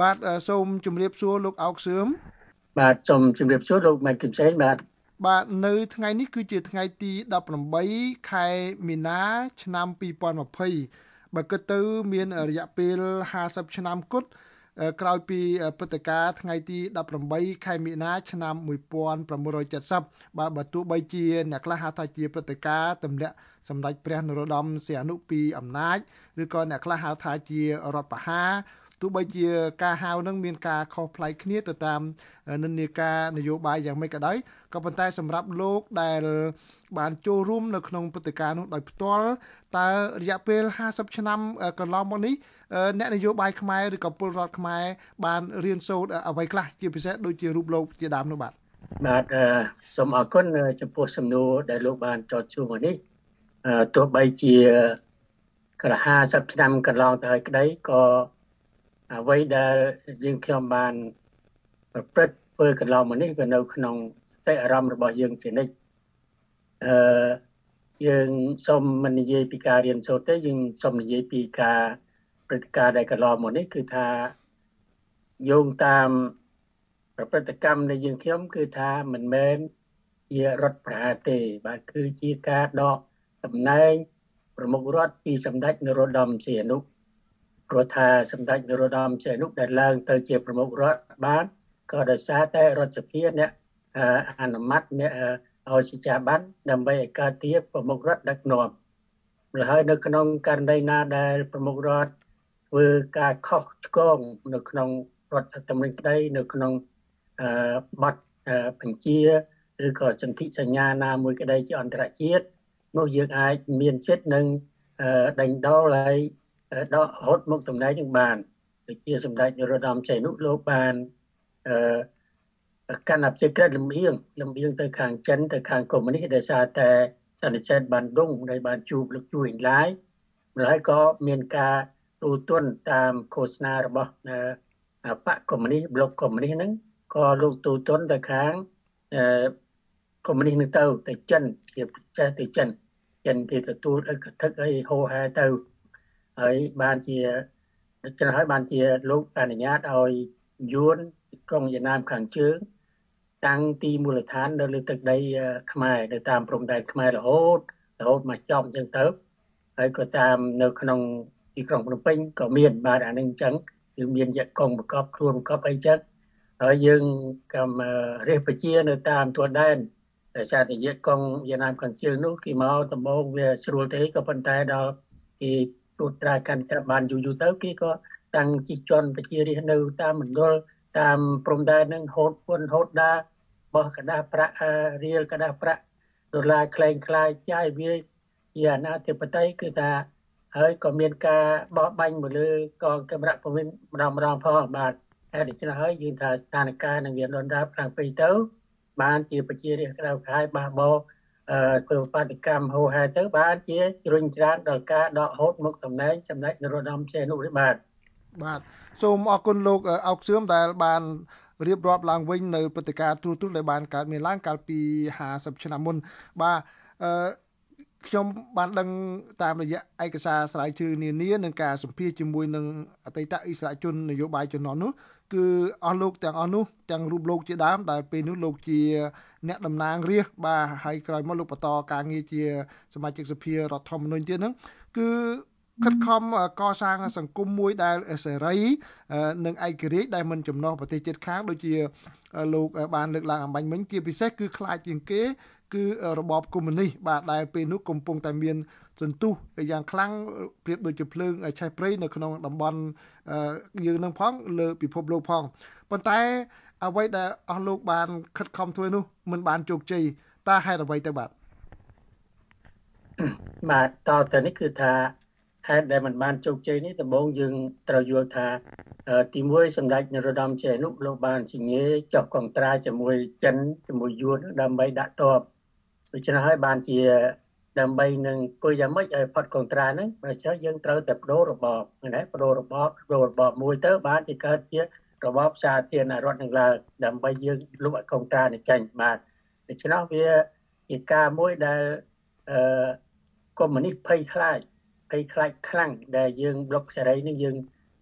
បាទសូមជម្រាបសួរលោកអោកសឿមបាទសូមជម្រាបសួរលោកម៉ៃគឹមសេងបាទបាទនៅថ្ងៃនេះគឺជាថ្ងៃទី18ខែមីនាឆ្នាំ2020បើគិតទៅមានរយៈពេល50ឆ្នាំគត់ក្រោយពីព្រឹត្តិការណ៍ថ្ងៃទី18ខែមិនិនាឆ្នាំ1970បាទបើទោះបីជាអ្នកខ្លះហៅថាជាព្រឹត្តិការណ៍ទម្លាក់សម្ដេចព្រះនរោត្តមសីហនុពីអំណាចឬក៏អ្នកខ្លះហៅថាជារដ្ឋបហាទោះ បីជាការហៅនឹងមានការខុសប្លែកគ្នាទៅតាមនិន្នាការនយោបាយយ៉ាងម៉េចក៏ដោយក៏ប៉ុន្តែសម្រាប់លោកដែលបានចូលរួមនៅក្នុងព្រឹត្តិការណ៍នោះដោយផ្ទាល់តើរយៈពេល50ឆ្នាំកន្លងមកនេះអ្នកនយោបាយខ្មែរឬក៏ពលរដ្ឋខ្មែរបានរៀនសូត្រអ្វីខ្លះជាពិសេសដូចជារូបលោកជាដើមនោះបាទបាទសូមអរគុណចំពោះសំណួរដែលលោកបានចោទសួរមកនេះទោះបីជាក្រ50ឆ្នាំកន្លងទៅហើយក្តីក៏ អ្វីដែលយើងខ្ញុំបានប្រព្រឹត្តធ្វើកន្លងមកនេះវានៅក្នុងសតិអារម្មណ៍របស់យើងជានិច្ចអឺយើងសូមមិននិយាយពីការរៀនសូត្រទេយើងសូមនិយាយពីការព្រឹត្តិការណ៍ដែលកន្លងមកនេះគឺថាយោងតាមប្រព្រឹត្តកម្មនៃយើងខ្ញុំគឺថាមិនមែនជារដ្ឋប្រហារទេបាទគឺជាការដកតំណែងប្រមុខរដ្ឋពីសម្ដេចនរោត្តមសីហនុ ព្រោះថាសម្ដេចនរោត្តមសីហនុដែលឡើងទៅជាប្រមុខរដ្ឋបានក៏ដោយសារតែរដ្ឋសភាអ្នកអនុម័តអ្នកឲ្យសេចក្ដីបានដើម្បីឲ្យកើតជាប្រមុខរដ្ឋដឹកនាំម្ល៉េះហើយនៅក្នុងករណីណាដែលប្រមុខរដ្ឋធ្វើការខុសឆ្គងនៅក្នុងរដ្ឋធម្មនុញ្ញក្តីនៅក្នុងអឺបទបញ្ជាឬក៏សន្ធិសញ្ញាណាមួយក្តីជាអន្តរជាតិនោះយើងអាចមានសិទ្ធិនឹងដេញដោលហើយ ដកហត់មកតំណែងនឹងបានដូចជាសម្ដេចនរោត្តមសីហនុលោកបានអឺកាន់អភិក្រិតលំអៀងលំអៀងទៅខាងចិនទៅខាងកុម្មុយនីសដោយសារតែសន្និសីទបានដងដែលបានជួបលោកជួយឡាយម្ល៉េះក៏មានការទូទន់តាមឃោសនារបស់បកកុម្មុយនីសប្លុកកុម្មុយនីសហ្នឹងក៏លោកទូទន់ទៅខាងកុម្មុយនីសនឹងទៅទៅចិនជាពិសេសទៅចិនចិនគេទទួលអកថឹកអីហោហែទៅ ហើយបានជាដូច្នេះហើយបានជាលោកអនុញ្ញាតឲ្យយួនកងវៀតណាមខាងជើងតាំងទីមូលដ្ឋាននៅលើទឹកដីខ្មែរនៅតាមព្រំដែនខ្មែររហូតរហូតមកចប់អញ្ចឹងទៅហើយក៏តាមនៅក្នុងទីក្រុងភ្នំពេញក៏មានបាទអានឹងអញ្ចឹងគឺមានយកកងប្រកបខ្លួនប្រកបអីចឹងហើយយើងកម្មរះប្រជានៅតាមទួលដែនតែសារតែយកកងវៀតណាមខាងជើងនោះគេមកដំបូងវាស្រួលទេក៏ប៉ុន្តែដល់គេ ត្រួតត្រាកាន់តែបានយូរយូរទៅគេក៏តាំងជីជន់ប្រជារាស្ត្រនៅតាមមណ្ឌលតាមព្រំដែននឹងហូតពុនហូតដាបោះกระดาษប្រាក់រៀលกระดาษប្រាក់ដុល្លារคล้ายคล้ายចាយវាជាអាណាធិបតេយ្យគឺថាហើយក៏មានការបោះបាញ់មកលើកងកម្រិតប្រវិនម្ដងម្ដងផងបាទហើយដូច្នេះហើយយើងថាស្ថានភាពនឹងវាលន់ដាប់ខ្លាំងពេកទៅបានជាប្រជារាស្ត្រក្រៅខាយបះបោ អឺធ្វើបាតកម្មហូហែទៅបានជាជ្រុញច្រានដល់ការដកហូតមកតំណែងចំណែកនរោត្តមសេនុនេះបាទបាទសូមអរគុណលោកអោកសឿមដែលបានរៀបរាប់ឡើងវិញនៅព្រឹត្តិការណ៍ទ្រុឌទ្រុឌដែលបានកើតមានឡើងកាលពី50ឆ្នាំមុនបាទអឺខ្ញុំបានដឹងតាមរយៈឯកសារស្រាវជ្រាវនានានិងការសម្ភាសជាមួយនឹងអតីតអិសរាជជននយោបាយជំនាន់នោះ គឺអស់លោកទាំងអស់នោះទាំងរូបលោកជាដើមដែលពេលនោះលោកជាអ្នកតំណាងរាស្ត្របាទហើយក្រោយមកលោកបន្តការងារជាសមាជិកសភារដ្ឋធម្មនុញ្ញទៀតហ្នឹងគឺខិតខំកសាងសង្គមមួយដែលសេរីនិងឯករាជ្យដែលមិនចំណោះប្រទេសជិតខាងដូចជាលោកបានលើកឡើងអំបញ្ញមិញជាពិសេសគឺខ្លាចជាងគេ គឺរបបកុម្មុយនីសបាទដែលពេលនោះកំពុងតែមាន សន្ទុះយ៉ាងខ្លាំងប្រៀបដូចជាភ្លើងឆេះព្រៃនៅក្នុងតំបន់យើងនឹងផងលើពិភពលោកផងប៉ុន្តែអ្វីដែលអស់លោកបានខិតខំធ្វើនោះមិនបានជោគជ័យតើហេតុអ្វីទៅបាទបាទតទៅនេះគឺថាហេតុដែលมันបានជោគជ័យនេះដំបូងយើងត្រូវយល់ថាទីមួយសម្ដេចនរោត្តមសីហនុលោកបានសញ្ញេចុះកងត្រាជាមួយចិនជាមួយយួនដើម្បីដាក់តបដូច្នេះហើយបានជា ដើម្បីនឹងធ្វើយ៉ាងម៉េចឲ្យផុតកងត្រាហ្នឹងបើចឹងយើងត្រូវតែបដូររបបណាបដូររបបបដូររបបមួយទៅបានជាកើតជារបបសាធារណរដ្ឋនឹងឡើងដើម្បីយើងលុបឲ្យកងត្រានេះចេញបាទដូច្នេះវាជាការមួយដែលអឺកុម្មុយនីសភ័យខ្លាចភ័យខ្លាចខ្លាំងដែលយើងប្លុកសេរីនេះយើង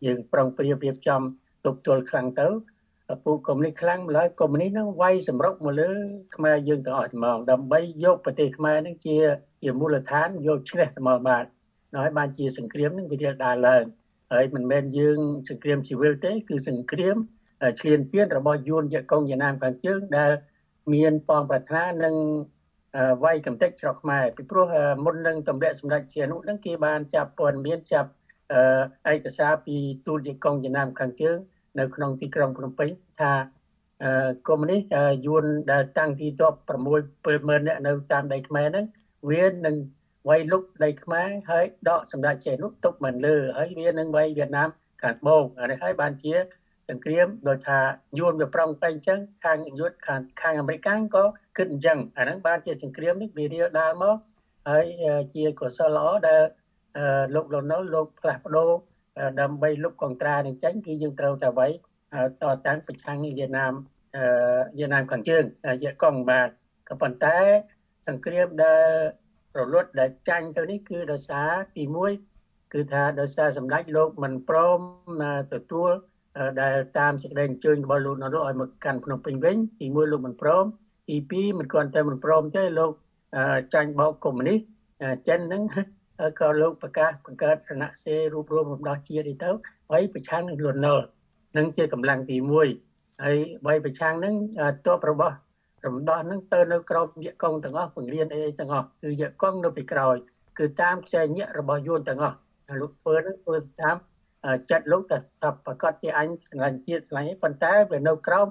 យើងប្រុងប្រៀបរៀបចំទប់ទល់ខ្លាំងទៅ ពួកកុំនេះខ្លាំងម្ល៉េះកុំនេះនឹងវាយសម្រុកមកលើខ្មែរយើងទាំងអស់ហ្មងដើម្បីយកប្រទេសខ្មែរនឹងជាជាមូលដ្ឋានយកឈ្នះថ្មបាទហើយបានជាសង្គ្រាមនឹងវារៀលដាលឡើងហើយមិនមែនយើងសង្គ្រាមស៊ីវិលទេ គឺសង្គ្រាមឈ្លានពានរបស់យួនយកកងវៀតណាមខាងជើងដែលមានបងប្រាថ្នានឹងវាយកំទេចស្រុកខ្មែរពីព្រោះមុននឹងតម្រាក់សម្ដេចជានុនឹងគេបានចាប់ព័ន្ធមានចាប់ឯកសារពីទូតជាកងវៀតណាមខាងជើង នៅក្នុងទីក្រុងភ្នំពេញថាកុំនេះយួនដែលតាំងទីតប6 70000នាក់នៅតាមដីខ្មែរហ្នឹងវានឹងវាយលុកដីខ្មែរហើយដកសម្ដេចចេះនោះទុកមិនលើហើយវានឹងវាយវៀតណាមខាងត្បូងអានេះហើយបានជាសង្គ្រាមដោយថាយួនវាប្រងតែអញ្ចឹងខាងយុទ្ធខាងខាងអាមេរិកក៏គិតអញ្ចឹងអាហ្នឹងបានជាសង្គ្រាមនេះវារៀលដាលមកហើយជាកុសលល្អដែលលោកលន់ណុលលោកផ្លាស់ប្ដូរ ដើម្បីលុបកងត្រានឹងចេញគឺយើងត្រូវតែໄວតតាំងប្រឆាំងវៀតណាមវៀតណាមខាងជើងយកកងបាទក៏ប៉ុន្តែសង្គ្រាមដែលរលត់ដែលចាញ់ទៅនេះគឺដោយសារទី1គឺថាដោយសារសម្ដេចលោកមិនព្រមទទួលដែលតាមសេចក្តីអញ្ជើញរបស់លោកនរោឲ្យមកកាន់ភ្នំពេញវិញទី1លោកមិនព្រមទី2មិនគ្រាន់តែមិនព្រមទេលោកចាញ់បោកកុម្មុយនីសចិនហ្នឹង ក៏លោកប្រកាសបង្កើតគណៈសេរូបរួមរំដោះជាតិទៅហើយប្រឆាំងនឹងលន់ណុលនឹងជាកម្លាំងទី1ហើយបីប្រឆាំងនឹងតបរបស់រំដោះនឹងទៅនៅក្រោមយៈកងទាំងអស់ពង្រៀនអីទាំងអស់គឺយៈកងនៅពីក្រោយគឺតាមខ្សែញាក់របស់យួនទាំងអស់លោកធ្វើនឹងធ្វើតាមចិត្តលោកតែថាប្រកាសជាអញឆ្លាញ់ជាតិឆ្លាញ់ឯប៉ុន្តែវានៅក្រោម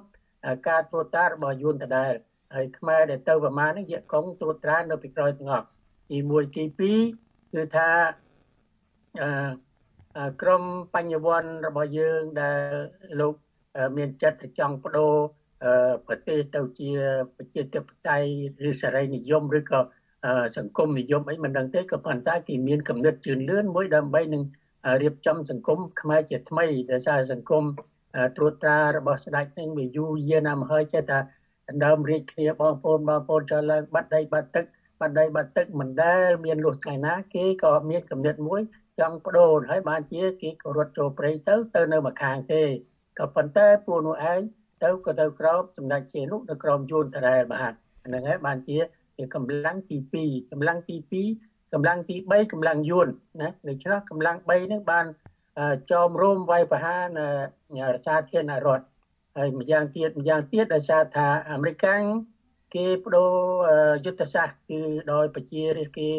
ការត្រួតត្រារបស់យួនដដែលហើយខ្មែរដែលទៅប្រមាណនេះយៈកងត្រួតត្រានៅពីក្រោយទាំងអស់ទី1ទី2 គឺថាអឺក្រមបញ្ញវន្តរបស់យើងដែលលោកមានចិត្តចង់បដូរប្រទេសទៅជាប្រជាធិបតេយ្យឬសេរីនិយមឬក៏សង្គមនិយមអីមិនដឹងទេក៏ប៉ុន្តែគេមានគំនិតជឿនលឿនមួយដើម្បីនឹងរៀបចំសង្គមខ្មែរជាថ្មីដែលសារសង្គមត្រួតត្រារបស់ស្ដេចនឹងវាយូរយារណាស់មកហើយចេះថាដើមរៀបគ្នាបងប្អូនបងប្អូនចូលឡើងបាត់ដីបាត់ទឹក បាត់ដីបាត់ទឹកមិនដែលមានលុះថ្ងៃណាគេក៏មានគំនិតមួយចង់បដូរហើយបានជាគេក៏រត់ចូលព្រៃទៅទៅនៅម្ខាងទេក៏ប៉ុន្តែពួកនោះឯងទៅក៏ទៅក្រោបសម្ដេចជានោះនៅក្រោមយួនដដែលបាទហ្នឹងហើយបានជាជាកម្លាំងទី2កម្លាំងទី2កម្លាំងទី3កម្លាំងយួនណាដូច្នេះកម្លាំង3ហ្នឹងបានចោមរោមវាយប្រហាររដ្ឋាភិបាលរដ្ឋហើយម្យ៉ាងទៀតម្យ៉ាងទៀតដោយសារថាអាមេរិក គេបដូរយុទ្ធសាស្ត្រគឺដោយប្រជារាស្ត្រគេ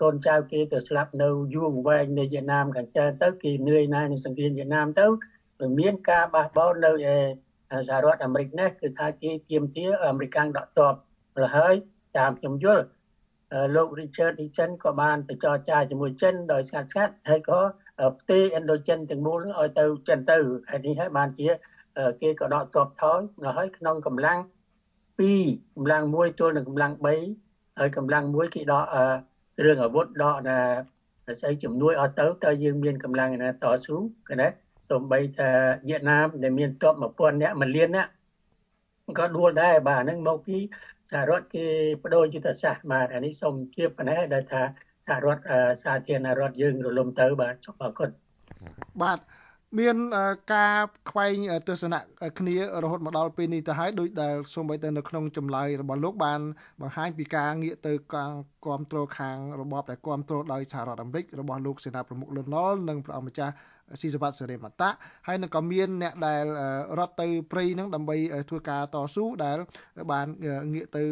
កូនចៅគេទៅស្លាប់នៅយូរវែងនៅវៀតណាមខាងច្រើនទៅគេនឿយណាស់នឹងសង្គ្រាមវៀតណាមទៅមានការបះបោរនៅសហរដ្ឋអាមេរិកនេះគឺថាគេទៀមទាអាមេរិកដកទ័ពហើយតាមខ្ញុំយល់លោក Richard Nixon ក៏បានទៅចរចាជាមួយចិនដោយស្ងាត់ស្ងាត់ហើយក៏ផ្ទេរឥណ្ឌូចិនទាំងមូលឲ្យទៅចិនទៅហើយនេះហើយបានជា គេក៏ដកទ័ពថយហើយក្នុងកម្លាំង 2កម្លាំង1ទល់នឹងកម្លាំង3ហើយកម្លាំង1គេដកគ្រឿងអាវុធដកណាស្អីជំនួយឲ្យទៅតើយើងមានកម្លាំងណាតស៊ូកណាសូម្បីថាវៀតណាមដែលមានទ័ព1000នាក់1លាននាក់ក៏ដួលដែរបាទហ្នឹងមកពីសហរដ្ឋគេបដូរយុទ្ធសាស្ត្របាទអានេះសូមជៀបប៉ុណ្ណេះដែលថាសហរដ្ឋសាធារណរដ្ឋយើងរលំទៅបាទសូមអរគុណបាទ មានការខ្វែងទស្សនៈគ្នារហូតមកដល់ពេលនេះទៅហើយដោយដែលសូម្បីតែនៅក្នុងចម្លើយរបស់លោកបានបង្ហាញពីការងាកទៅកាងគ្រប់គ្រងខាងរបបដែលគ្រប់គ្រងដោយសហរដ្ឋអាមេរិករបស់លោកសេនាប្រមុខលន់ណុលនិងព្រះអង្គម្ចាស់ស៊ីសវ័តសេរីមតៈហើយនឹងក៏មានអ្នកដែលរត់ទៅព្រៃនឹងដើម្បីធ្វើការតស៊ូដែលបានងាកទៅ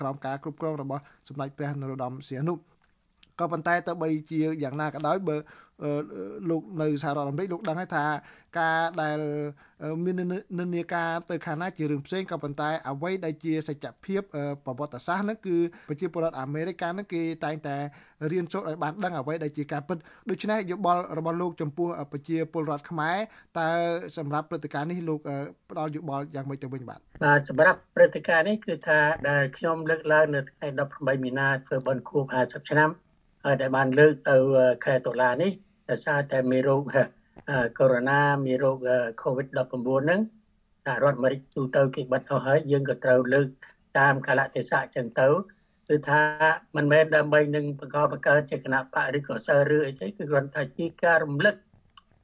ក្រោមការគ្រប់គ្រងរបស់សម្ដេចព្រះនរោត្តមសីហនុ ក៏ប៉ុន្តែទៅបីជាយ៉ាងណាក៏ដោយបើលោកនៅសហរដ្ឋអាមេរិកលោកដឹងហើយថាការដែលមាននិន្នាការទៅខាងណាជារឿងផ្សេងក៏ប៉ុន្តែអ្វីដែលជាសច្ចភាពប្រវត្តិសាស្ត្រហ្នឹងគឺប្រជាពលរដ្ឋអាមេរិកហ្នឹងគេតែងតែរៀនសូត្រឲ្យបានដឹងអ្វីដែលជាការពិតដូច្នេះយោបល់របស់លោកចំពោះប្រជាពលរដ្ឋខ្មែរតើសម្រាប់ព្រឹត្តិការណ៍នេះលោកផ្ដល់យោបល់យ៉ាងម៉េចទៅវិញបាទបាទសម្រាប់ព្រឹត្តិការណ៍នេះគឺថាដែលខ្ញុំលើកឡើងនៅថ្ងៃ18មីនាធ្វើបុណ្យខួប50ឆ្នាំ ដែលបានលើកទៅខែតុលានេះដោយសារតែមេរោគកូវីដមេរោគ COVID-19 ហ្នឹងសហរដ្ឋអាមេរិកទូទៅគេបិទអស់ហើយយើងក៏ត្រូវលើកតាមកាលៈទេសៈអញ្ចឹងទៅគឺថាមិនមែនដើម្បីនឹងបង្កបង្កើតជាគណៈបកឬក៏សើឬអីទេគឺគ្រាន់តែជាការរំលឹក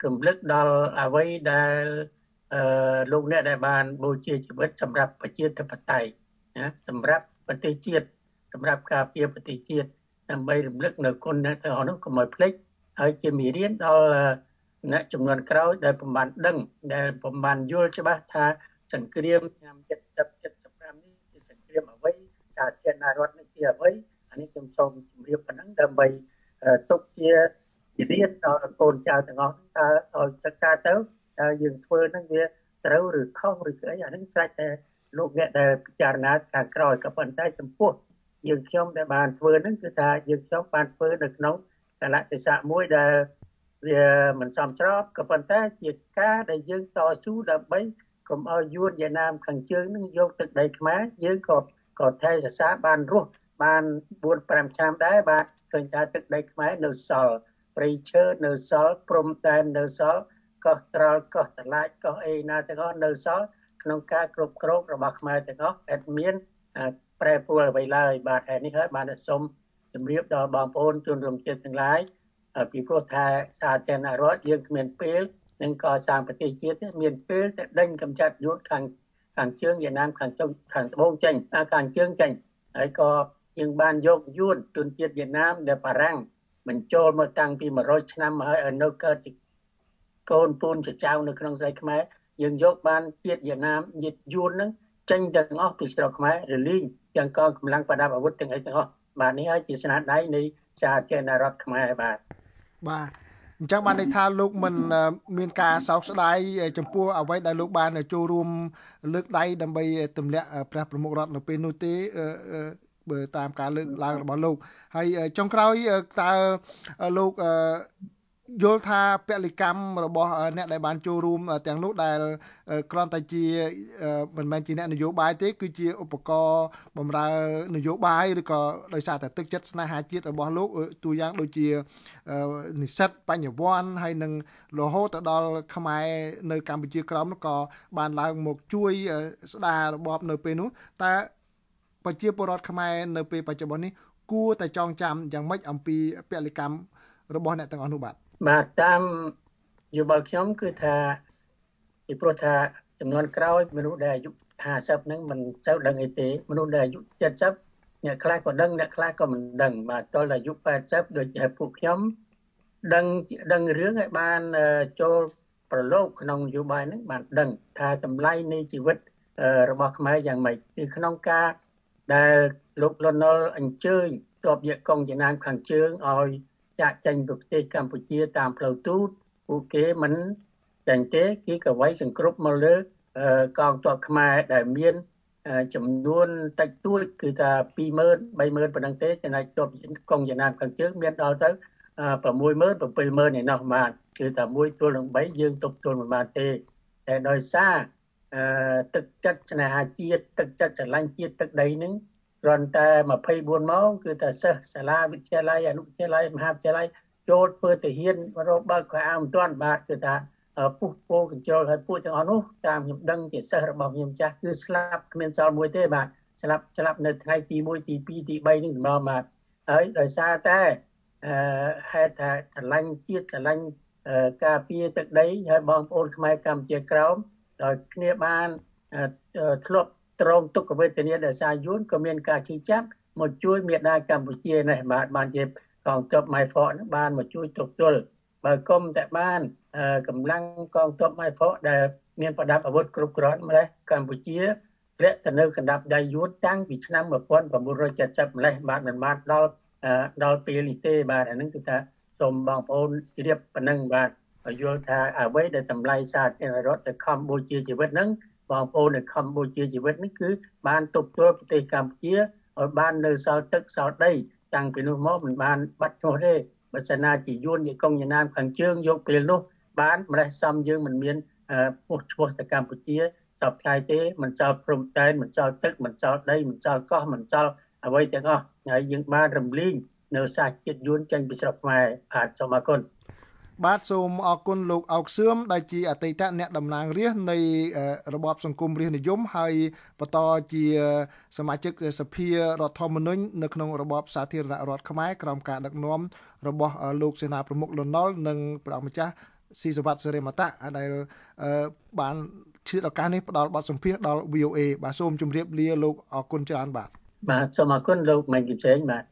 រំលឹកដល់អ្វីដែលអឺលោកអ្នកដែលបានបូជាជីវិតសម្រាប់ប្រជាធិបតេយ្យណាសម្រាប់ប្រទេសជាតិសម្រាប់ការពារប្រទេសជាតិ ដើម្បីរំលឹកនៅគុណអ្នកទាំងអស់នោះកុំឲ្យភ្លេចហើយជាមេរៀនដល់អ្នកចំនួនក្រោយដែលប្រមាណដឹងដែលប្រមាណយល់ច្បាស់ថាសង្គ្រាមឆ្នាំ70 75នេះជាសង្គ្រាមអ្វីសាធារណរដ្ឋនេះជាអ្វីអានេះខ្ញុំសូមជម្រាបប៉ុណ្ណឹងដើម្បីទុកជារៀនដល់កូនចៅទាំងអស់តើឲ្យសិក្សាទៅតើយើងធ្វើនឹងវាត្រូវឬខុសឬអីអានេះស្រេចតែលោកអ្នកដែលពិចារណាខាងក្រោយក៏ប៉ុន្តែចំពោះ យើងខ្ញុំដែលបានធ្វើនឹងគឺថាយើងខ្ញុំបានធ្វើនៅក្នុងកលៈទេសៈមួយដែលវាមិនសមស្របក៏ប៉ុន្តែជាការដែលយើងតស៊ូដើម្បីកុំឲ្យយួនវៀតណាមខាងជើងនឹងយកទឹកដីខ្មែរយើងក៏ក៏ថែសរសើរបានរស់បាន4 5ឆ្នាំដែរបាទឃើញថាទឹកដីខ្មែរនៅសល់ព្រៃឈើនៅសល់ព្រំដែននៅសល់កោះត្រល់កោះតឡាចកោះអេណាទាំងអស់នៅសល់ក្នុងការគ្រប់គ្រងរបស់ខ្មែរទាំងអស់អត់មាន ប្រែប្រួលអ្វីឡើយបាទហេតុនេះហើយបានសូមជម្រាបដល់បងប្អូនជនរួមជាតិទាំងឡាយពីព្រោះថាសាធារណរដ្ឋយើងគ្មានពេលនឹងកសាងប្រទេសជាតិមានពេលតែដេញកម្ចាត់យុទ្ធខាងខាងជើងវៀតណាមខាងចុងខាងត្បូងចេញខាងជើងចេញហើយក៏យើងបានយកយួនជនជាតិវៀតណាមដែលបារាំងបញ្ចូលមកតាំងពី100ឆ្នាំមកហើយឲ្យនៅកើតជាកូនពូនចៅនៅក្នុងស្រីខ្មែរយើងយកបានជាតិវៀតណាមញាតយួនហ្នឹង ចេញទាំងអស់ពីស្រុកខ្មែររលីងទាំងកងកម្លាំងប្រដាប់អាវុធទាំងអីទាំងអស់បាទនេះហើយជាស្នាដៃនៃសាធារណរដ្ឋខ្មែរបាទបាទអញ្ចឹងបានន័យថាលោកមិនមានការសោកស្ដាយចំពោះអ្វីដែលលោកបានចូលរួមលើកដៃដើម្បីទម្លាក់ព្រះប្រមុខរដ្ឋនៅពេលនោះទេបើតាមការលើកឡើងរបស់លោកហើយចុងក្រោយតើលោក យល់ថាពលិកម្មរបស់អ្នកដែលបានចូលរួមទាំងនោះដែលគ្រាន់តែជាមិនមែនជាអ្នកនយោបាយទេគឺជាឧបករណ៍បម្រើនយោបាយឬក៏ដោយសារតែទឹកចិត្តស្នេហាជាតិរបស់លោកទូយ៉ាងដូចជានិស្សិតបញ្ញវន្តហើយនឹងរហូតទៅដល់ខ្មែរនៅកម្ពុជាក្រោមនោះក៏បានឡើងមកជួយស្ដាររបបនៅពេលនោះតើប្រជាពលរដ្ឋខ្មែរនៅពេលបច្ចុប្បន្ននេះគួរតែចងចាំយ៉ាងម៉េចអំពីពលិកម្មរបស់អ្នកទាំងអស់នោះបាទ បាទតាមយោបល់ខ្ញុំគឺថាពីព្រោះថាចំនួនក្រោយមនុស្សដែលអាយុ50ហ្នឹងមិនសូវដឹងអីទេមនុស្សដែលអាយុ70អ្នកខ្លះក៏ដឹងអ្នកខ្លះក៏មិនដឹងបាទតលអាយុ80ដូចជាពួកខ្ញុំដឹងដឹងរឿងឲ្យបានចូលប្រឡូកក្នុងនយោបាយហ្នឹងបានដឹងថាតម្លៃនៃជីវិតរបស់ខ្មែរយ៉ាងម៉េចគឺក្នុងការដែលលោកលន់នល់អញ្ជើញតបយកកងចំណានខាងជើងឲ្យ ចាក់ចេញពីប្រទេសកម្ពុជាតាមផ្លូវទូតពួកគេមិនចាញ់ទេគេក៏វាយសង្គ្រប់មកលើកងទ័ពខ្មែរដែលមានចំនួនតិចតួចគឺថា20000 30000ប៉ុណ្ណឹងទេចំណែកទ័ពកងចំណានខាងជើងមានដល់ទៅ60000 70000ឯណោះបានគឺថា1ទល់នឹង3យើងទប់ទល់មិនបានទេតែដោយសារទឹកចិត្តស្នេហាជាតិទឹកចិត្តស្រឡាញ់ជាតិទឹកដីនឹង គ្រាន់តែ24ម៉ោងគឺតែសិស្សសាលាវិទ្យាល័យអនុវិទ្យាល័យមហាវិទ្យាល័យចូលធ្វើទៅហ៊ានរកបើកខែមិនទាន់បាទគឺថាពុះពោកញ្ជុលហើយពួកទាំងអស់នោះតាមខ្ញុំដឹងជាសិស្សរបស់ខ្ញុំចាស់គឺស្លាប់គ្មានសល់មួយទេបាទស្លាប់ស្លាប់នៅថ្ងៃទី1ទី2ទី3នេះម្ដងបាទហើយដោយសារតែអឺហេតុថាឆ្លាញ់ជាតិឆ្លាញ់ការពារទឹកដីហើយបងប្អូនខ្មែរកម្ពុជាក្រោមដោយគ្នាបានធ្លាប់ ត្រង់ទុក្ខវេទនាដែលសារយួនក៏មានការជឿចាប់មកជួយមេដាកម្ពុជានេះបាទបានជាកងទ័ពម៉ៃហ្វកបានមកជួយទប់ទល់បើគុំតែបានកម្លាំងកងទ័ពម៉ៃហ្វកដែលមានប្រដាប់អាវុធគ្រប់គ្រាន់ម្លេះកម្ពុជាធ្លាក់ទៅនៅកណ្ដាប់ដៃយួនតាំងពីឆ្នាំ1970ម្លេះបាទមិនបានដល់ដល់ពេលនេះទេបាទអានឹងគឺថាសូមបងប្អូនជ្រាបប៉ុណ្ណឹងបាទយល់ថាអ្វីដែលតម្លៃសាធារណរដ្ឋទៅខំបូជាជីវិតហ្នឹង បងប្អូននៅកម្ពុជាជីវិតនេះគឺបានទប់ទល់ប្រទេសកម្ពុជាឲ្យបាននៅសល់ទឹកសល់ដីតាំងពីនោះមកមិនបានបាត់ឈ្មោះទេបើសិនណាជាយួនយកកងយ៉ាងណាខាងជើងយកពេលនោះបានម្លេះសំយើងមិនមានពោះឈ្មោះទៅកម្ពុជាសពថ្ងៃទេមិនចោលព្រំដែនមិនចោលទឹកមិនចោលដីមិនចោលកោះមិនចោលអ្វីទាំងអស់ហើយយើងបានរំលីងនៅសាសជាតិយួនចេញពីស្រុកខ្មែរបាទសូមអរគុណ បាទសូមអរគុណលោកអោកសឿមដែលជាអតីតអ្នកតំណាងរាស្ត្រនៃរបបសង្គមរាស្ត្រនិយមហើយបន្តជាសមាជិកសភារដ្ឋធម្មនុញ្ញនៅក្នុងរបបសាធារណរដ្ឋខ្មែរក្រោមការដឹកនាំរបស់លោកសេនាប្រមុខលន់ នល់និងព្រះអង្គម្ចាស់ស៊ីសវ័តសេរីមតៈដែលបានឈានឱកាសនេះផ្ដល់បទសម្ភាសដល់ VOA បាទសូមជម្រាបលាលោកអរគុណច្រើនបាទបាទសូមអរគុណលោកម៉ែនគីចេងបាទ